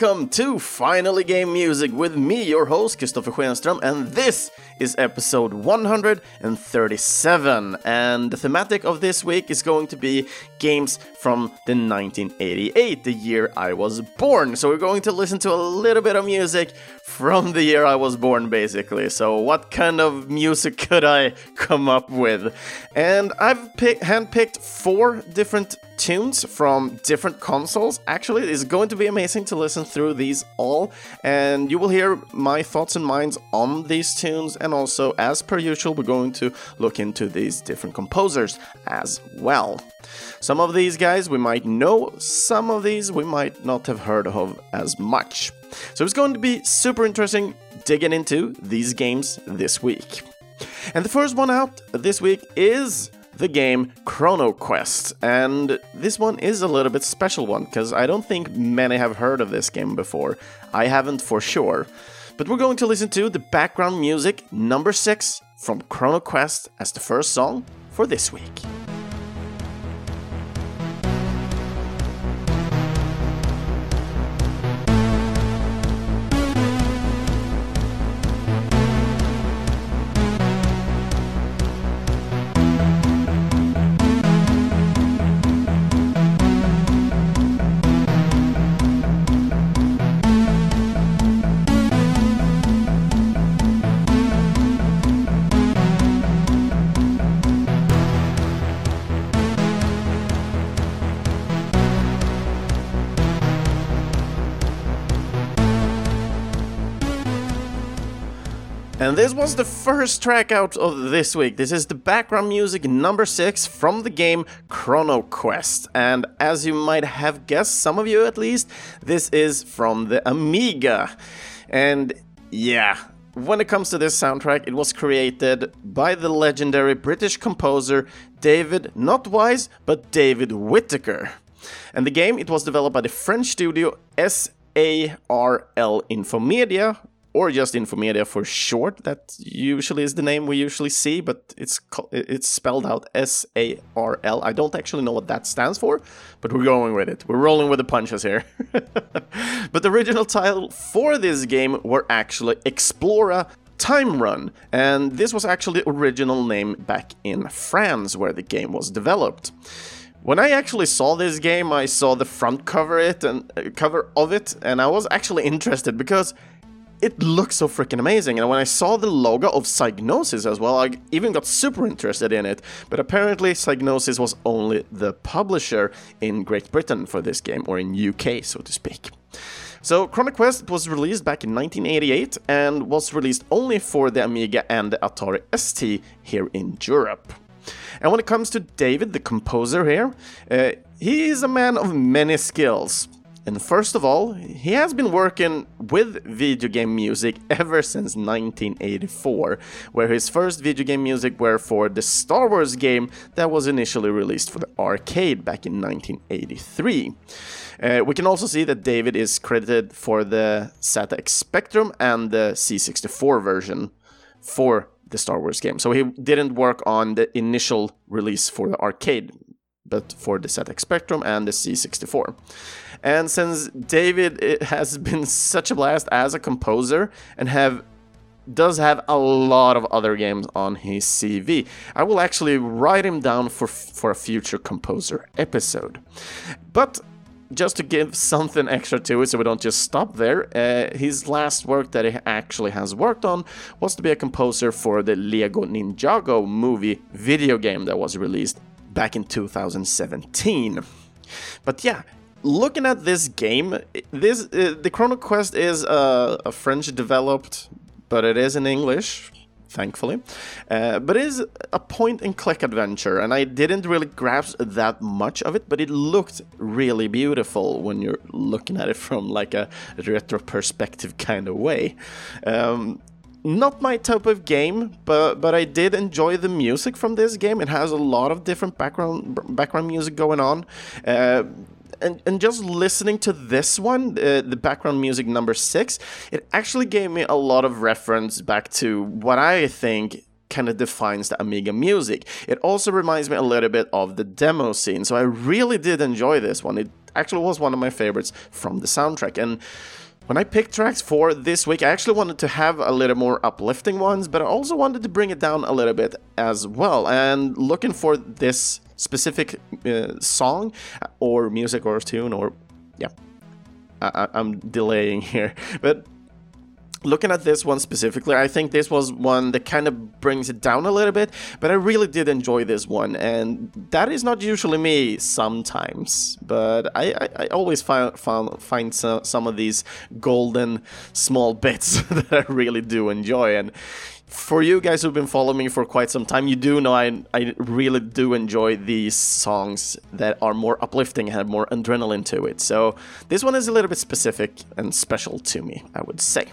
welcome to Finally Game Music with me, your host, Kristoffer Schenström, and this is episode 137. And the thematic of this week is going to be games from the 1988, the year I was born. So we're going to listen to a little bit of music from the year I was born, basically. So, what kind of music could I come up with? And I've pick- handpicked four different tunes from different consoles. Actually, it's going to be amazing to listen through these all, and you will hear my thoughts and minds on these tunes. And also, as per usual, we're going to look into these different composers as well. Some of these guys we might know, some of these we might not have heard of as much. So it's going to be super interesting digging into these games this week. And the first one out this week is the game Chrono Quest. And this one is a little bit special one because I don't think many have heard of this game before. I haven't for sure. But we're going to listen to the background music number 6 from Chrono Quest as the first song for this week. And this was the first track out of this week. This is the background music number six from the game Chrono Quest. And as you might have guessed, some of you at least, this is from the Amiga. And yeah, when it comes to this soundtrack, it was created by the legendary British composer David, not Wise, but David Whittaker. And the game, it was developed by the French studio SARL Infomedia, or just Infomedia for short. That usually is the name we usually see, but it's it's spelled out S A R L. I don't actually know what that stands for, but we're going with it. We're rolling with the punches here. but the original title for this game were actually Explora Time Run, and this was actually the original name back in France where the game was developed. When I actually saw this game, I saw the front cover it and uh, cover of it, and I was actually interested because it looks so freaking amazing. And when I saw the logo of Psygnosis as well, I even got super interested in it. But apparently, Psygnosis was only the publisher in Great Britain for this game, or in UK, so to speak. So, Chrono Quest was released back in 1988 and was released only for the Amiga and the Atari ST here in Europe. And when it comes to David, the composer here, uh, he is a man of many skills. And first of all, he has been working with video game music ever since 1984, where his first video game music were for the Star Wars game that was initially released for the arcade back in 1983. Uh, we can also see that David is credited for the ZX Spectrum and the C64 version for the Star Wars game. So he didn't work on the initial release for the arcade, but for the ZX Spectrum and the C64. And since David has been such a blast as a composer and have does have a lot of other games on his CV. I will actually write him down for for a future composer episode. But just to give something extra to it so we don't just stop there, uh, his last work that he actually has worked on was to be a composer for the Lego Ninjago movie video game that was released back in 2017. But yeah, looking at this game, this uh, the Chrono Quest is a French developed, but it is in English, thankfully. Uh, but it is a point and click adventure, and I didn't really grasp that much of it, but it looked really beautiful when you're looking at it from like a retro perspective kind of way. Um, not my type of game, but but I did enjoy the music from this game. It has a lot of different background background music going on. Uh, and, and just listening to this one, uh, the background music number six, it actually gave me a lot of reference back to what I think kind of defines the Amiga music. It also reminds me a little bit of the demo scene, so I really did enjoy this one. It actually was one of my favorites from the soundtrack. And when I picked tracks for this week, I actually wanted to have a little more uplifting ones, but I also wanted to bring it down a little bit as well. And looking for this specific uh, song or music or tune or yeah, I- I'm delaying here, but looking at this one specifically, I think this was one that kind of brings it down a little bit, but I really did enjoy this one, and that is not usually me sometimes, but I, I, I always find, find, find some, some of these golden small bits that I really do enjoy, and for you guys who've been following me for quite some time, you do know I, I really do enjoy these songs that are more uplifting, and have more adrenaline to it. So this one is a little bit specific and special to me, I would say.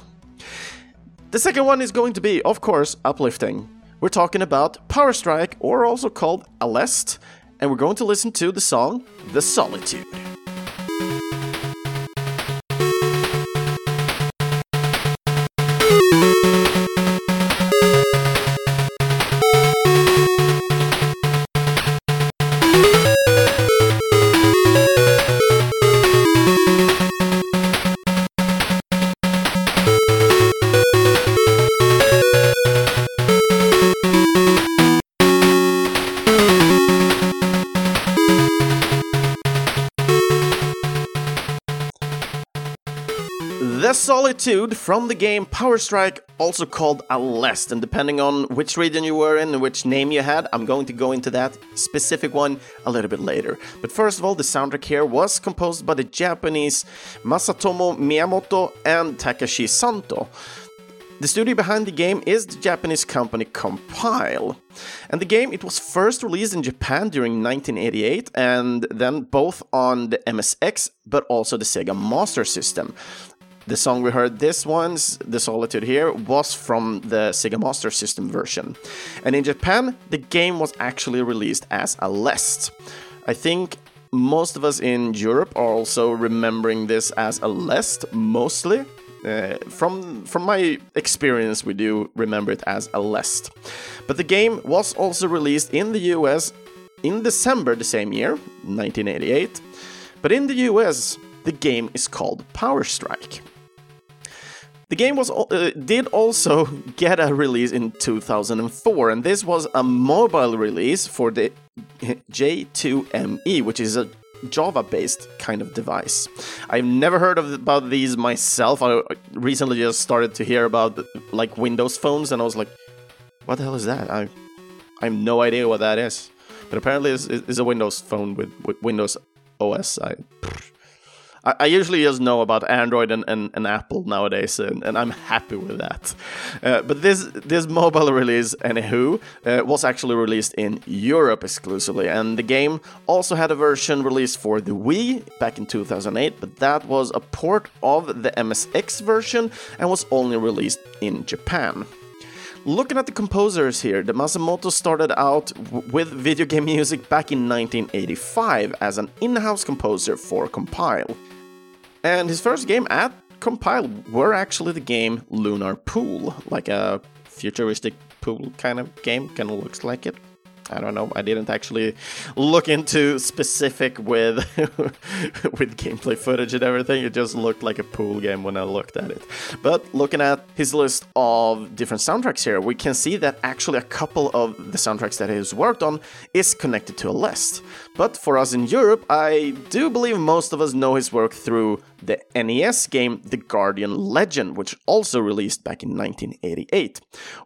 The second one is going to be, of course, uplifting. We're talking about Power Strike, or also called Aleste, and we're going to listen to the song The Solitude. From the game Power Strike, also called Aleste, and depending on which region you were in and which name you had, I'm going to go into that specific one a little bit later. But first of all, the soundtrack here was composed by the Japanese Masatomo Miyamoto and Takashi Santo. The studio behind the game is the Japanese company Compile. And the game it was first released in Japan during 1988 and then both on the MSX but also the Sega Master System. The song we heard this one's The Solitude here was from the Sega Master System version. And in Japan, the game was actually released as Aleste. I think most of us in Europe are also remembering this as Aleste mostly. Uh, from from my experience, we do remember it as Aleste. But the game was also released in the US in December the same year, 1988. But in the US, the game is called Power Strike. The game was uh, did also get a release in 2004, and this was a mobile release for the J2ME, which is a Java-based kind of device. I've never heard of about these myself. I recently just started to hear about like Windows phones, and I was like, "What the hell is that?" I I have no idea what that is. But apparently, it's, it's a Windows phone with, with Windows OS. I I, I usually just know about Android and, and, and Apple nowadays, and, and, I'm happy with that. Uh, but this this mobile release, anywho, uh, was actually released in Europe exclusively, and the game also had a version released for the Wii back in 2008, but that was a port of the MSX version and was only released in Japan. Looking at the composers here, the Masamoto started out with video game music back in 1985 as an in house composer for Compile. And his first game at Compile were actually the game Lunar Pool, like a futuristic pool kind of game, kind of looks like it. I don't know. I didn't actually look into specific with with gameplay footage and everything. It just looked like a pool game when I looked at it. But looking at his list of different soundtracks here, we can see that actually a couple of the soundtracks that he's worked on is connected to Aleste. But for us in Europe, I do believe most of us know his work through the NES game The Guardian Legend, which also released back in 1988,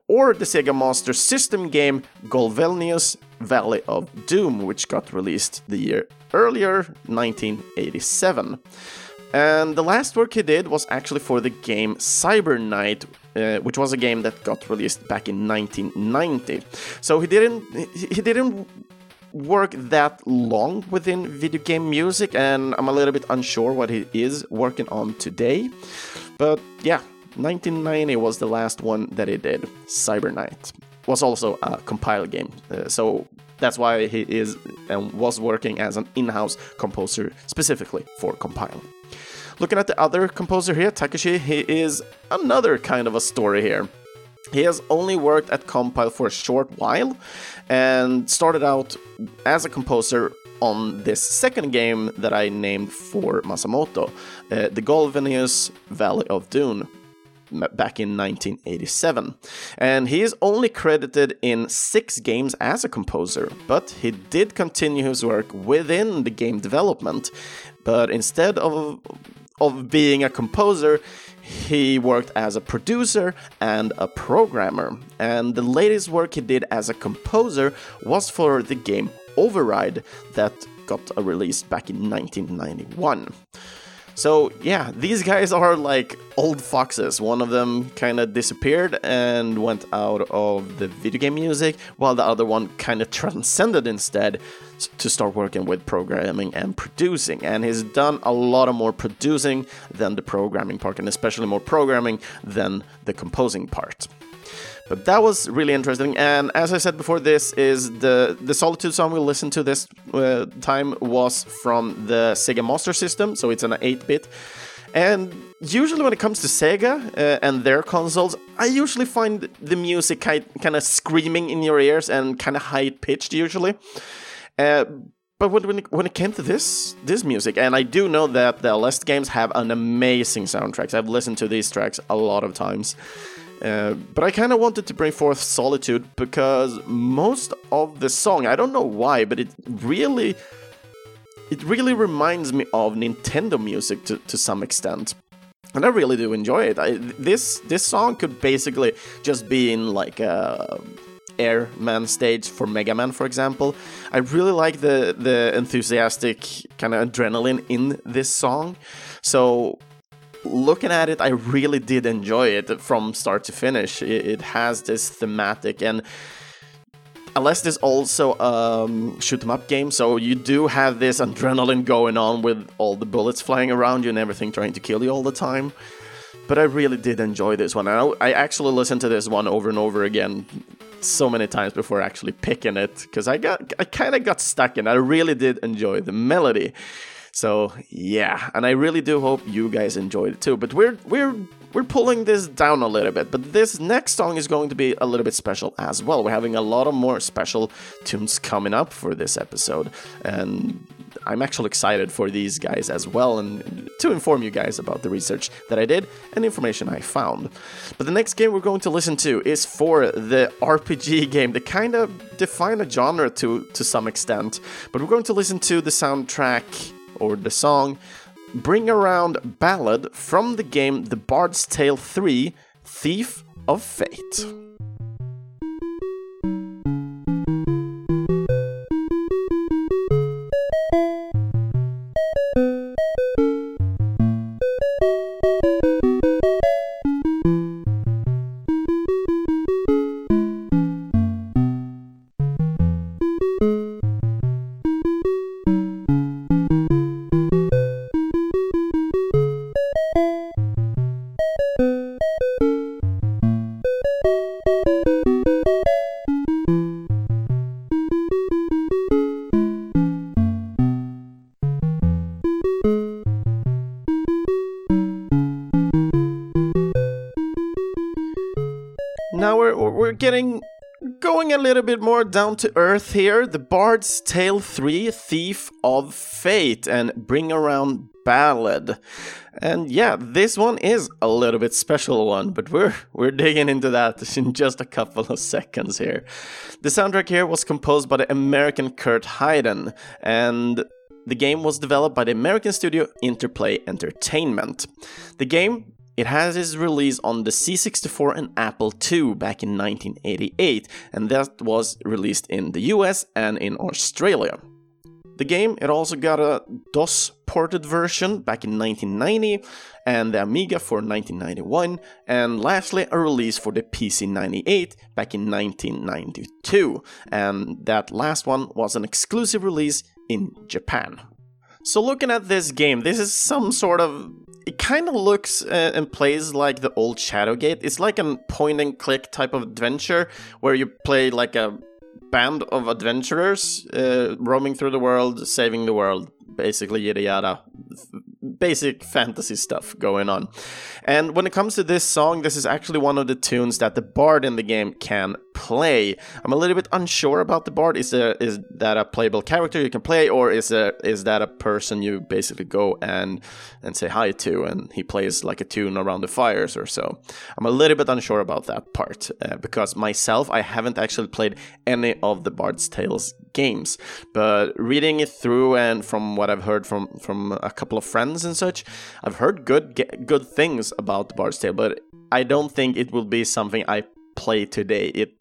or the Sega Master System game Golvellius Valley of Doom, which got released the year earlier, 1987. And the last work he did was actually for the game Cyber Knight, uh, which was a game that got released back in 1990. So he didn't he didn't work that long within video game music, and I'm a little bit unsure what he is working on today. But yeah, 1990 was the last one that he did. Cyber Knight was also a compile game, uh, so that's why he is and was working as an in-house composer specifically for compile. Looking at the other composer here, Takashi, he is another kind of a story here. He has only worked at Compile for a short while and started out as a composer on this second game that I named for Masamoto, uh, the Golvenius Valley of Dune back in 1987. And he is only credited in six games as a composer, but he did continue his work within the game development. But instead of of being a composer, he worked as a producer and a programmer. And the latest work he did as a composer was for the game Override that got a release back in 1991. So yeah, these guys are like old foxes. One of them kind of disappeared and went out of the video game music, while the other one kind of transcended instead to start working with programming and producing. And he's done a lot of more producing than the programming part, and especially more programming than the composing part. But that was really interesting. And as I said before, this is the the Solitude song we listened to this uh, time was from the Sega Master System, so it's an 8-bit. And usually when it comes to Sega uh, and their consoles, I usually find the music kind of screaming in your ears and kind of high pitched usually. Uh, but when, when it, came to this this music, and I do know that the Aleste games have an amazing soundtracks. I've listened to these tracks a lot of times. Uh, but I kind of wanted to bring forth Solitude because most of the song, I don't know why, but it really, it really reminds me of Nintendo music to, to some extent. And I really do enjoy it. I, this this song could basically just be in like a Airman stage for Mega Man, for example. I really like the the enthusiastic kind of adrenaline in this song. So looking at it, I really did enjoy it from start to finish. It, it has this thematic and Aleste is also a um, shoot 'em up game, so you do have this adrenaline going on with all the bullets flying around you and everything trying to kill you all the time. But I really did enjoy this one. I, I actually listened to this one over and over again so many times before actually picking it because I got I kind of got stuck in. I really did enjoy the melody. So yeah, and I really do hope you guys enjoyed it too. But we're we're we're pulling this down a little bit, but this next song is going to be a little bit special as well. We're having a lot of more special tunes coming up for this episode, and I'm actually excited for these guys as well, and to inform you guys about the research that I did and information I found. But the next game we're going to listen to is for the RPG game that kind of define a genre to to some extent. But we're going to listen to the soundtrack or the song Bring Around Ballad from the game The Bard's Tale 3 Thief of Fate. Little bit more down to earth here. The Bard's Tale 3 Thief of Fate and Bring Around Ballad. And yeah, this one is a little bit special one, but we're we're digging into that in just a couple of seconds here. The soundtrack here was composed by the American Kurt Heiden and the game was developed by the American studio Interplay Entertainment. The game it has its release on the C64 and Apple II back in 1988, and that was released in the US and in Australia. The game, it also got a DOS ported version back in 1990 and the Amiga for 1991, and lastly a release for the PC98 back in 1992, and that last one was an exclusive release in Japan. So looking at this game, this is some sort of it kind of looks uh, and plays like the old Shadowgate. It's like a point and click type of adventure where you play like a band of adventurers uh, roaming through the world, saving the world, basically yada yada. Basic fantasy stuff going on. And when it comes to this song, this is actually one of the tunes that the bard in the game can play. I'm a little bit unsure about the bard. Is there is that a playable character you can play, or is there is that a person you basically go and and say hi to, and he plays like a tune around the fires or so? I'm a little bit unsure about that part uh, because myself, I haven't actually played any of the Bard's Tales games, but reading it through and from what I've heard from from a couple of friends and such, I've heard good good things about the Bard's Tale, but I don't think it will be something I play today. It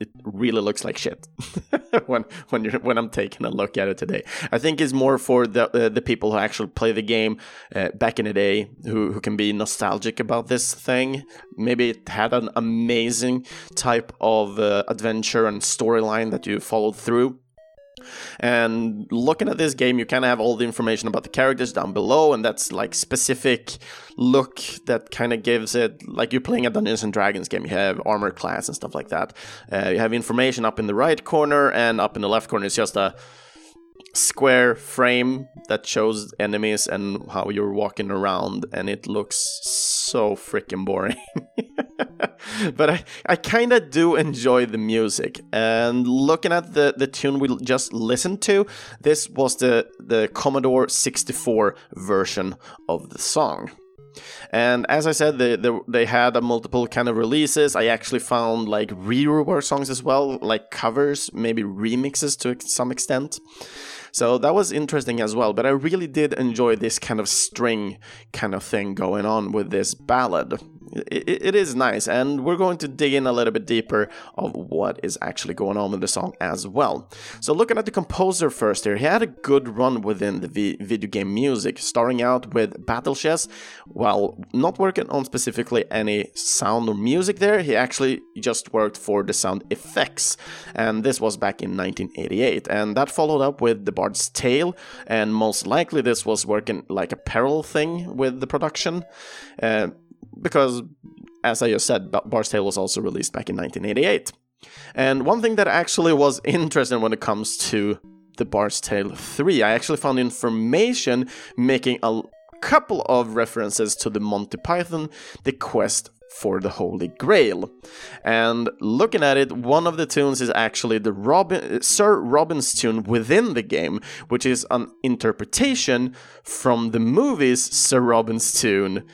it really looks like shit when when you're when I'm taking a look at it today. I think it's more for the uh, the people who actually play the game uh, back in the day who who can be nostalgic about this thing. Maybe it had an amazing type of uh, adventure and storyline that you followed through. And looking at this game, you kind of have all the information about the characters down below, and that's like specific look that kind of gives it like you're playing a Dungeons and Dragons game. You have armor class and stuff like that. Uh, you have information up in the right corner, and up in the left corner is just a square frame that shows enemies and how you're walking around, and it looks so freaking boring. but I, I kind of do enjoy the music. And looking at the, the tune we just listened to, this was the, the Commodore 64 version of the song. And as I said, they, they, they had a multiple kind of releases. I actually found like rework songs as well, like covers, maybe remixes to some extent. So that was interesting as well. But I really did enjoy this kind of string kind of thing going on with this ballad it, it is nice, and we're going to dig in a little bit deeper of what is actually going on with the song as well. So, looking at the composer first here, he had a good run within the video game music, starting out with Battle Chess. While not working on specifically any sound or music there, he actually just worked for the sound effects, and this was back in 1988. And that followed up with The Bard's Tale, and most likely this was working like a parallel thing with the production. Uh, because, as I just said, Bard's Tale was also released back in 1988. And one thing that actually was interesting when it comes to the Bard's Tale 3, I actually found information making a couple of references to the Monty Python, The Quest for the Holy Grail. And looking at it, one of the tunes is actually the Robin, Sir Robin's tune within the game, which is an interpretation from the movie's Sir Robin's tune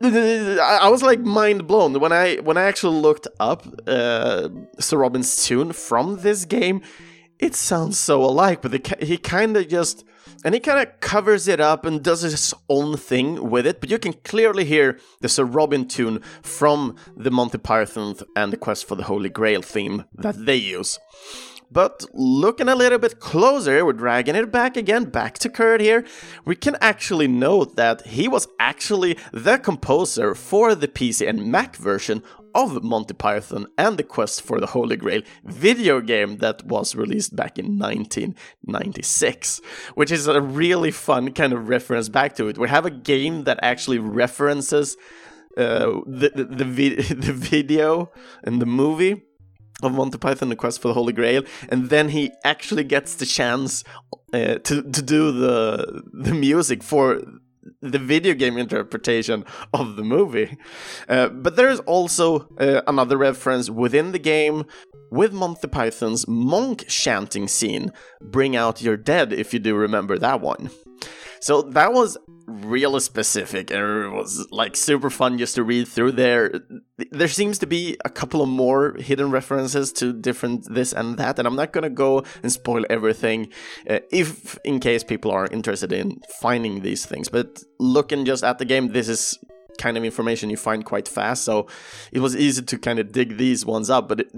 I was like mind blown when I when I actually looked up uh, Sir Robin's tune from this game. It sounds so alike, but the, he kind of just and he kind of covers it up and does his own thing with it. But you can clearly hear the Sir Robin tune from the Monty Python and the Quest for the Holy Grail theme that they use. But looking a little bit closer, we're dragging it back again, back to Kurt here, we can actually note that he was actually the composer for the PC and Mac version of Monty Python and the Quest for the Holy Grail video game that was released back in 1996, which is a really fun kind of reference back to it. We have a game that actually references uh, the, the, the, vi- the video and the movie of Monty Python: The Quest for the Holy Grail, and then he actually gets the chance uh, to to do the the music for the video game interpretation of the movie. Uh, but there is also uh, another reference within the game with Monty Python's monk chanting scene, "Bring Out Your Dead," if you do remember that one. So that was really specific and it was like super fun just to read through there. There seems to be a couple of more hidden references to different this and that, and I'm not gonna go and spoil everything uh, if in case people are interested in finding these things. But looking just at the game, this is kind of information you find quite fast, so it was easy to kind of dig these ones up. But it,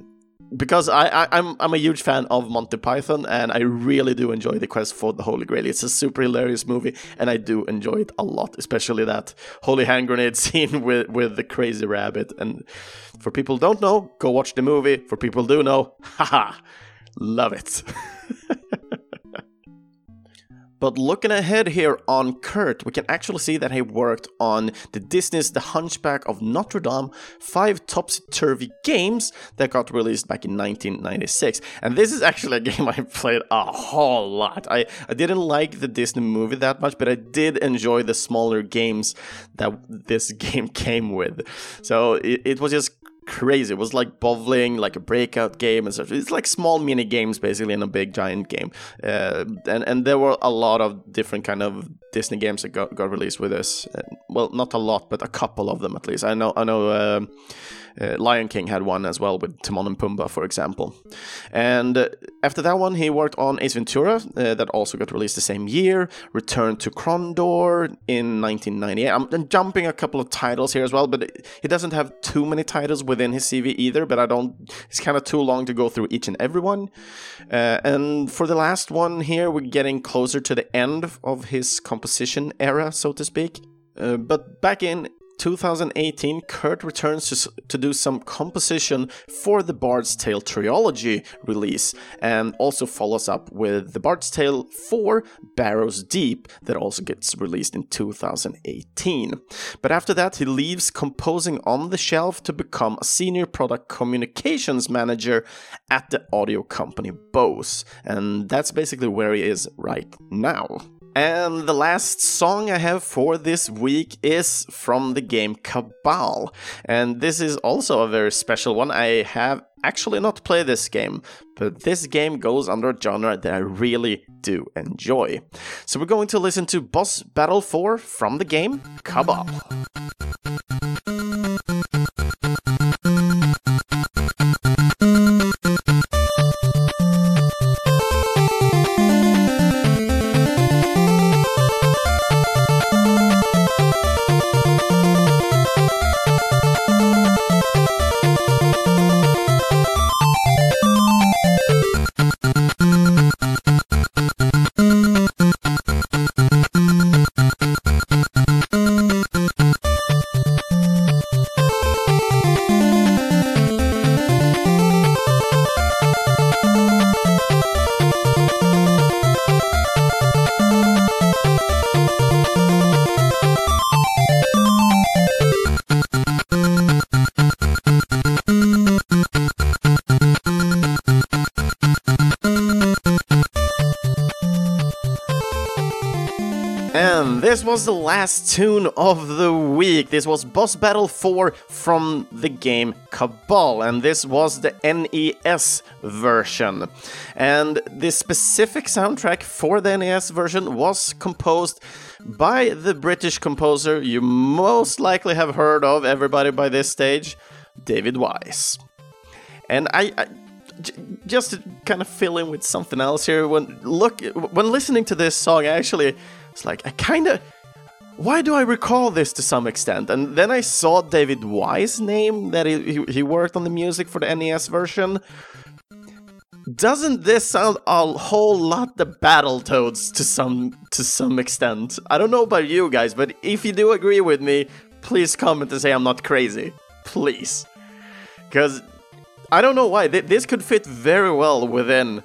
because I, I am I'm, I'm a huge fan of Monty Python and I really do enjoy the quest for the Holy Grail. It's a super hilarious movie and I do enjoy it a lot, especially that holy hand grenade scene with with the crazy rabbit. And for people don't know, go watch the movie. For people do know, haha, love it. But looking ahead here on Kurt, we can actually see that he worked on the Disney's The Hunchback of Notre Dame, five topsy-turvy games that got released back in 1996. And this is actually a game I played a whole lot. I, I didn't like the Disney movie that much, but I did enjoy the smaller games that this game came with. So it, it was just crazy. It was like bowling, like a breakout game, and such. It's like small mini games basically in a big giant game. Uh, and and there were a lot of different kind of Disney games that got, got released with this. Uh, well, not a lot, but a couple of them at least. I know I know. Uh, uh, Lion King had one as well with Timon and Pumbaa, for example. And uh, after that one, he worked on Ace Ventura, uh, that also got released the same year. Returned to Krondor in 1998. I'm, I'm jumping a couple of titles here as well, but he doesn't have too many titles within his CV either. But I don't. It's kind of too long to go through each and every one. Uh, and for the last one here, we're getting closer to the end of his composition era, so to speak. Uh, but back in 2018, Kurt returns to, to do some composition for the Bard's Tale trilogy release, and also follows up with the Bard's Tale 4 Barrows Deep, that also gets released in 2018. But after that, he leaves composing on the shelf to become a senior product communications manager at the audio company Bose, and that's basically where he is right now. And the last song I have for this week is from the game Cabal. And this is also a very special one. I have actually not played this game, but this game goes under a genre that I really do enjoy. So we're going to listen to Boss Battle 4 from the game Cabal. This was the last tune of the week. This was Boss Battle 4 from the game Cabal, and this was the NES version. And the specific soundtrack for the NES version was composed by the British composer you most likely have heard of, everybody by this stage, David Wise. And I, I just to kind of fill in with something else here, when look when listening to this song, I actually it's like, I kinda. Why do I recall this to some extent? And then I saw David Wise's name, that he, he worked on the music for the NES version. Doesn't this sound a whole lot the Battletoads to some to some extent? I don't know about you guys, but if you do agree with me, please comment and say I'm not crazy. Please. Because I don't know why. This could fit very well within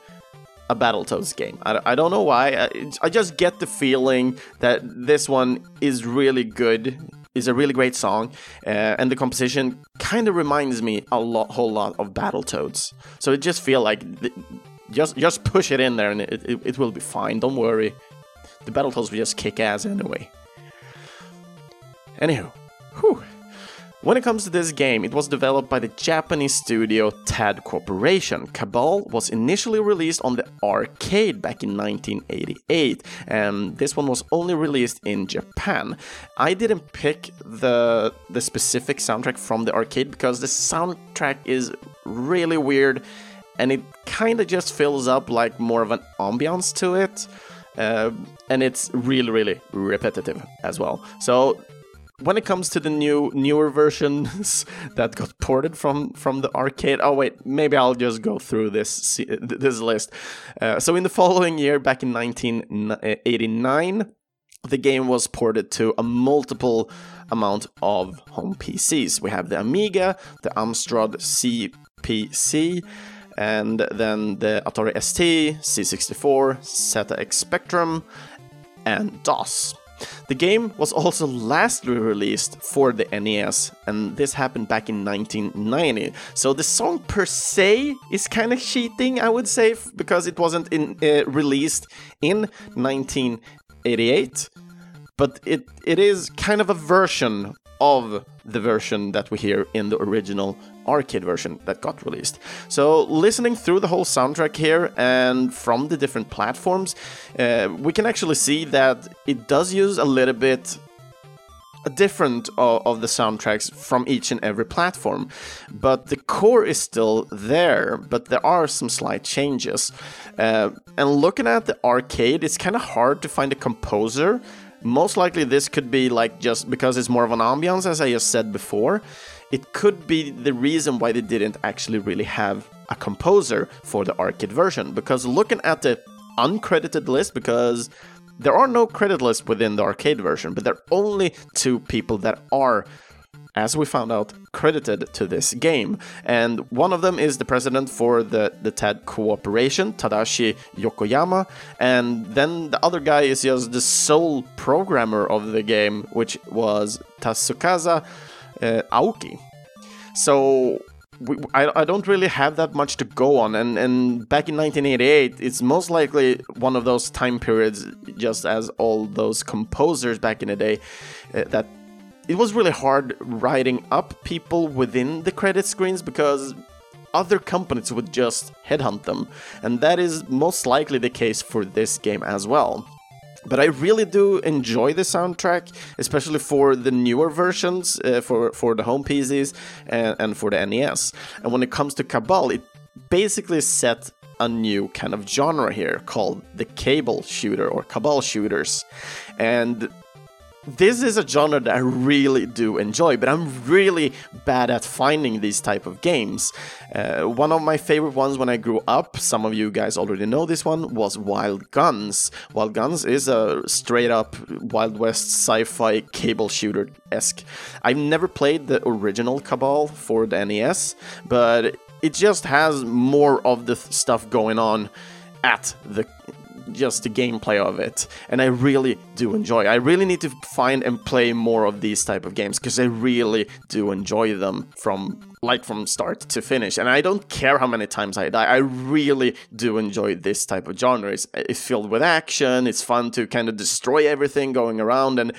a Battletoads game. I, I don't know why. I, I just get the feeling that this one is really good. Is a really great song, uh, and the composition kind of reminds me a lot, whole lot of Battletoads. So it just feel like th- just just push it in there, and it, it, it will be fine. Don't worry. The Battletoads will just kick ass anyway. Anywho, whew. When it comes to this game, it was developed by the Japanese studio TAD Corporation. Cabal was initially released on the arcade back in 1988, and this one was only released in Japan. I didn't pick the the specific soundtrack from the arcade because the soundtrack is really weird and it kind of just fills up like more of an ambiance to it. Uh, and it's really, really repetitive as well. So when it comes to the new newer versions that got ported from from the arcade oh wait maybe i'll just go through this this list uh, so in the following year back in 1989 the game was ported to a multiple amount of home pcs we have the amiga the amstrad cpc and then the atari st c64 zx spectrum and DOS. The game was also lastly released for the NES, and this happened back in 1990. So the song per se is kind of cheating, I would say, because it wasn't in, uh, released in 1988, but it it is kind of a version of the version that we hear in the original arcade version that got released. So, listening through the whole soundtrack here and from the different platforms, uh, we can actually see that it does use a little bit a different of, of, the soundtracks from each and every platform, but the core is still there, but there are some slight changes. Uh, and looking at the arcade, it's kind of hard to find a composer most likely this could be like just because it's more of an ambiance, as I just said before. It could be the reason why they didn't actually really have a composer for the arcade version. Because looking at the uncredited list, because there are no credit lists within the arcade version, but there are only two people that are as we found out, credited to this game. And one of them is the president for the, the TAD Cooperation, Tadashi Yokoyama. And then the other guy is just the sole programmer of the game, which was Tasukaza Aoki. So we, I, I don't really have that much to go on. And, and back in 1988, it's most likely one of those time periods, just as all those composers back in the day, uh, that it was really hard writing up people within the credit screens because other companies would just headhunt them, and that is most likely the case for this game as well. But I really do enjoy the soundtrack, especially for the newer versions, uh, for for the home PCs and, and for the NES. And when it comes to Cabal, it basically set a new kind of genre here called the cabal shooter or cabal shooters. And this is a genre that I really do enjoy, but I'm really bad at finding these type of games. Uh, one of my favorite ones when I grew up, some of you guys already know this one, was Wild Guns. Wild Guns is a straight up Wild West sci-fi cabal shooter esque. I've never played the original Cabal for the NES, but it just has more of the stuff going on at the just the gameplay of it and i really do enjoy. I really need to find and play more of these type of games because i really do enjoy them from like from start to finish and i don't care how many times i die. I really do enjoy this type of genre. It's, it's filled with action it's fun to kind of destroy everything going around and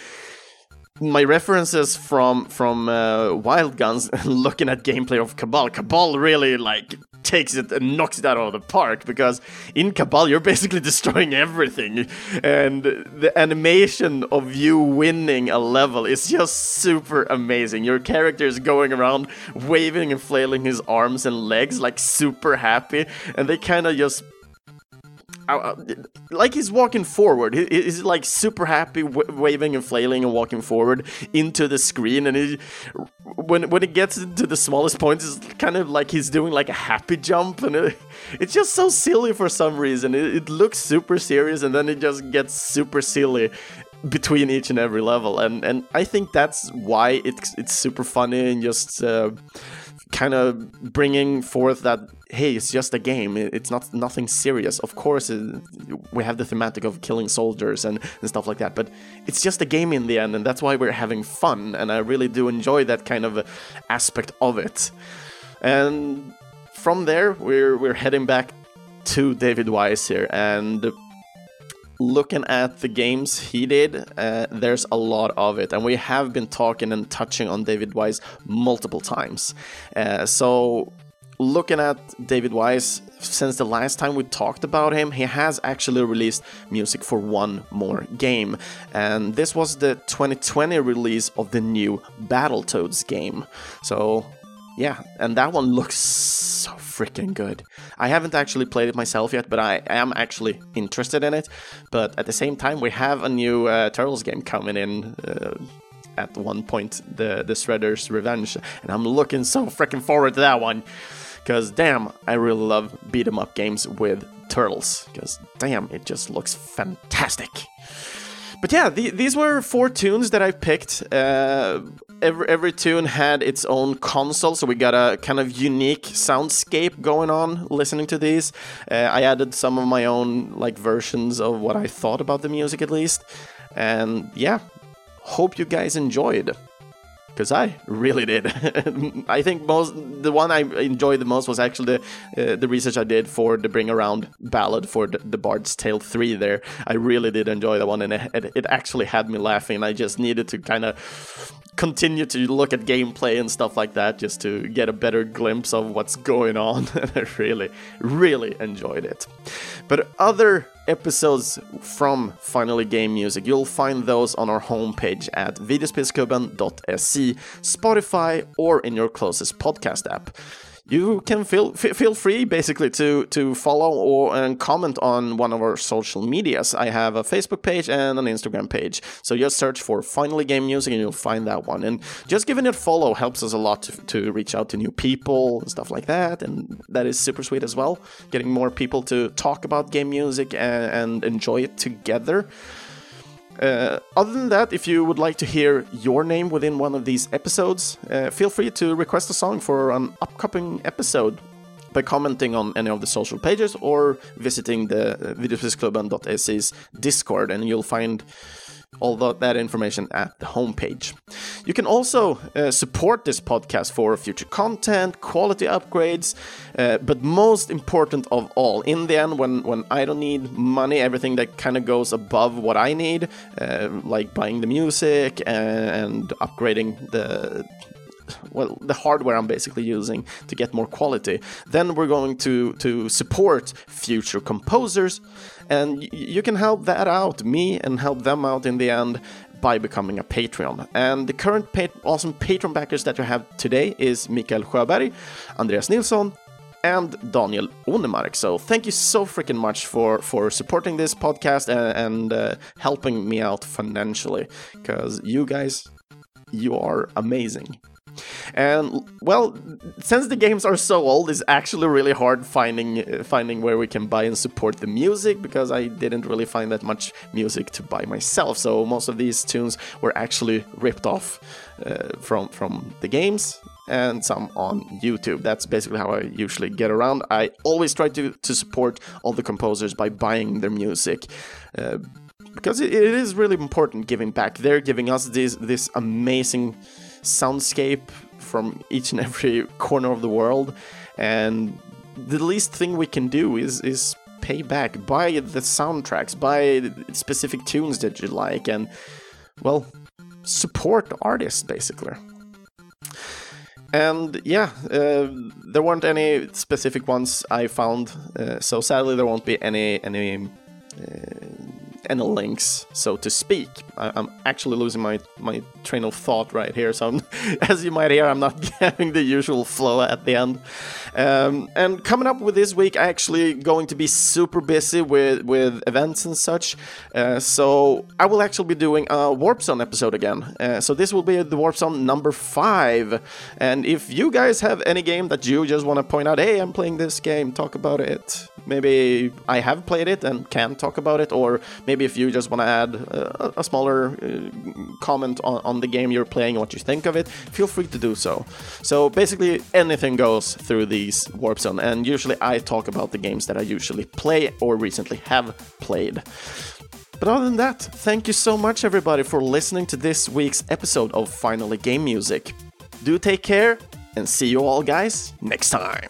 my references from from uh, Wild Guns looking at gameplay of Cabal, Cabal really like takes it and knocks it out of the park because in Cabal you're basically destroying everything, and the animation of you winning a level is just super amazing. Your character is going around waving and flailing his arms and legs like super happy, and they kind of just like he's walking forward. He's like super happy, waving and flailing and walking forward into the screen. And he, when when it gets to the smallest points, it's kind of like he's doing like a happy jump, and it, it's just so silly for some reason. It, it, looks super serious, and then it just gets super silly between each and every level. And and I think that's why it's it's super funny and just. Uh, kind of bringing forth that hey it's just a game. It's not nothing serious. Of course it, we have the thematic of killing soldiers and, and stuff like that but it's just a game in the end and that's why we're having fun and i really do enjoy that kind of aspect of it. And from there we're we're heading back to david wise here and looking at the games he did, uh, there's a lot of it, and we have been talking and touching on David Wise multiple times. Uh, so, looking at David Wise, since the last time we talked about him, he has actually released music for one more game, and this was the 2020 release of the new Battletoads game. So, yeah, and that one looks so freaking good. I haven't actually played it myself yet, but I am actually interested in it. But at the same time, we have a new uh, Turtles game coming in. Uh, at one point, the the Shredder's Revenge, and I'm looking so freaking forward to that one. Cause damn, I really love beat 'em up games with turtles. Cause damn, it just looks fantastic. But yeah, the, these were four tunes that I picked. Uh, every every tune had its own console, so we got a kind of unique soundscape going on listening to these. Uh, I added some of my own like versions of what I thought about the music at least, and yeah, hope you guys enjoyed because I really did. I think most the one I enjoyed the most was actually the uh, the research I did for the Bring Around ballad for the, the Bard's Tale three. There, I really did enjoy that one, and it, it actually had me laughing. I just needed to kind of continue to look at gameplay and stuff like that just to get a better glimpse of what's going on. and I really, really enjoyed it. But other episodes from Finally Game Music, you'll find those on our homepage at videospelsklubben.se, Spotify, or in your closest podcast app you can feel feel free basically to to follow or and comment on one of our social medias. I have a Facebook page and an Instagram page, so just search for Finally Game Music and you'll find that one. And just giving it a follow helps us a lot to, to reach out to new people and stuff like that, and that is super sweet as well. Getting more people to talk about game music and, and enjoy it together. Uh, other than that, if you would like to hear your name within one of these episodes, uh, feel free to request a song for an upcoming episode by commenting on any of the social pages or visiting the videospelsklubben.se's Discord, and you'll find all that information at the homepage. You can also uh, support this podcast for future content, quality upgrades, uh, but most important of all, in the end, when, when I don't need money, everything that kind of goes above what I need, uh, like buying the music and, and upgrading the well the hardware I'm basically using to get more quality. Then we're going to to support future composers and you can help that out, me, and help them out in the end by becoming a Patreon. And the current pa awesome Patreon backers that we have today is Mikael Sjöberg, Andreas Nilsson, and Daniel Onemark. So thank you so freaking much for for supporting this podcast and, and uh, helping me out financially, because you guys, you are amazing. And well, since the games are so old, it's actually really hard finding finding where we can buy and support the music because I didn't really find that much music to buy myself. So most of these tunes were actually ripped off uh, from from the games and some on YouTube. That's basically how I usually get around. I always try to to support all the composers by buying their music. Uh, because it, it is really important giving back. They're giving us this this amazing soundscape from each and every corner of the world, and the least thing we can do is is pay back, buy the soundtracks, buy specific tunes that you like, and well, support artists basically. And yeah, uh, there weren't any specific ones I found, uh, so sadly there won't be any any. Uh, any links, so to speak. I, am actually losing my, my train of thought right here, so I'm, as you might hear, I'm not having the usual flow at the end. Um, and coming up with this week, I'm actually going to be super busy with, with events and such. Uh, so I will actually be doing a Warp Zone episode again. Uh, so this will be the Warp Zone number five. And if you guys have any game that you just want to point out, hey, I'm playing this game, talk about it. Maybe I have played it and can talk about it, or maybe if you just want to add a, a smaller uh, comment on, on the game you're playing, what you think of it, feel free to do so. So basically, anything goes through these Warp Zone, and usually I talk about the games that I usually play or recently have played. But other than that, thank you so much everybody for listening to this week's episode of Finally Game Music. Do take care and see you all guys next time.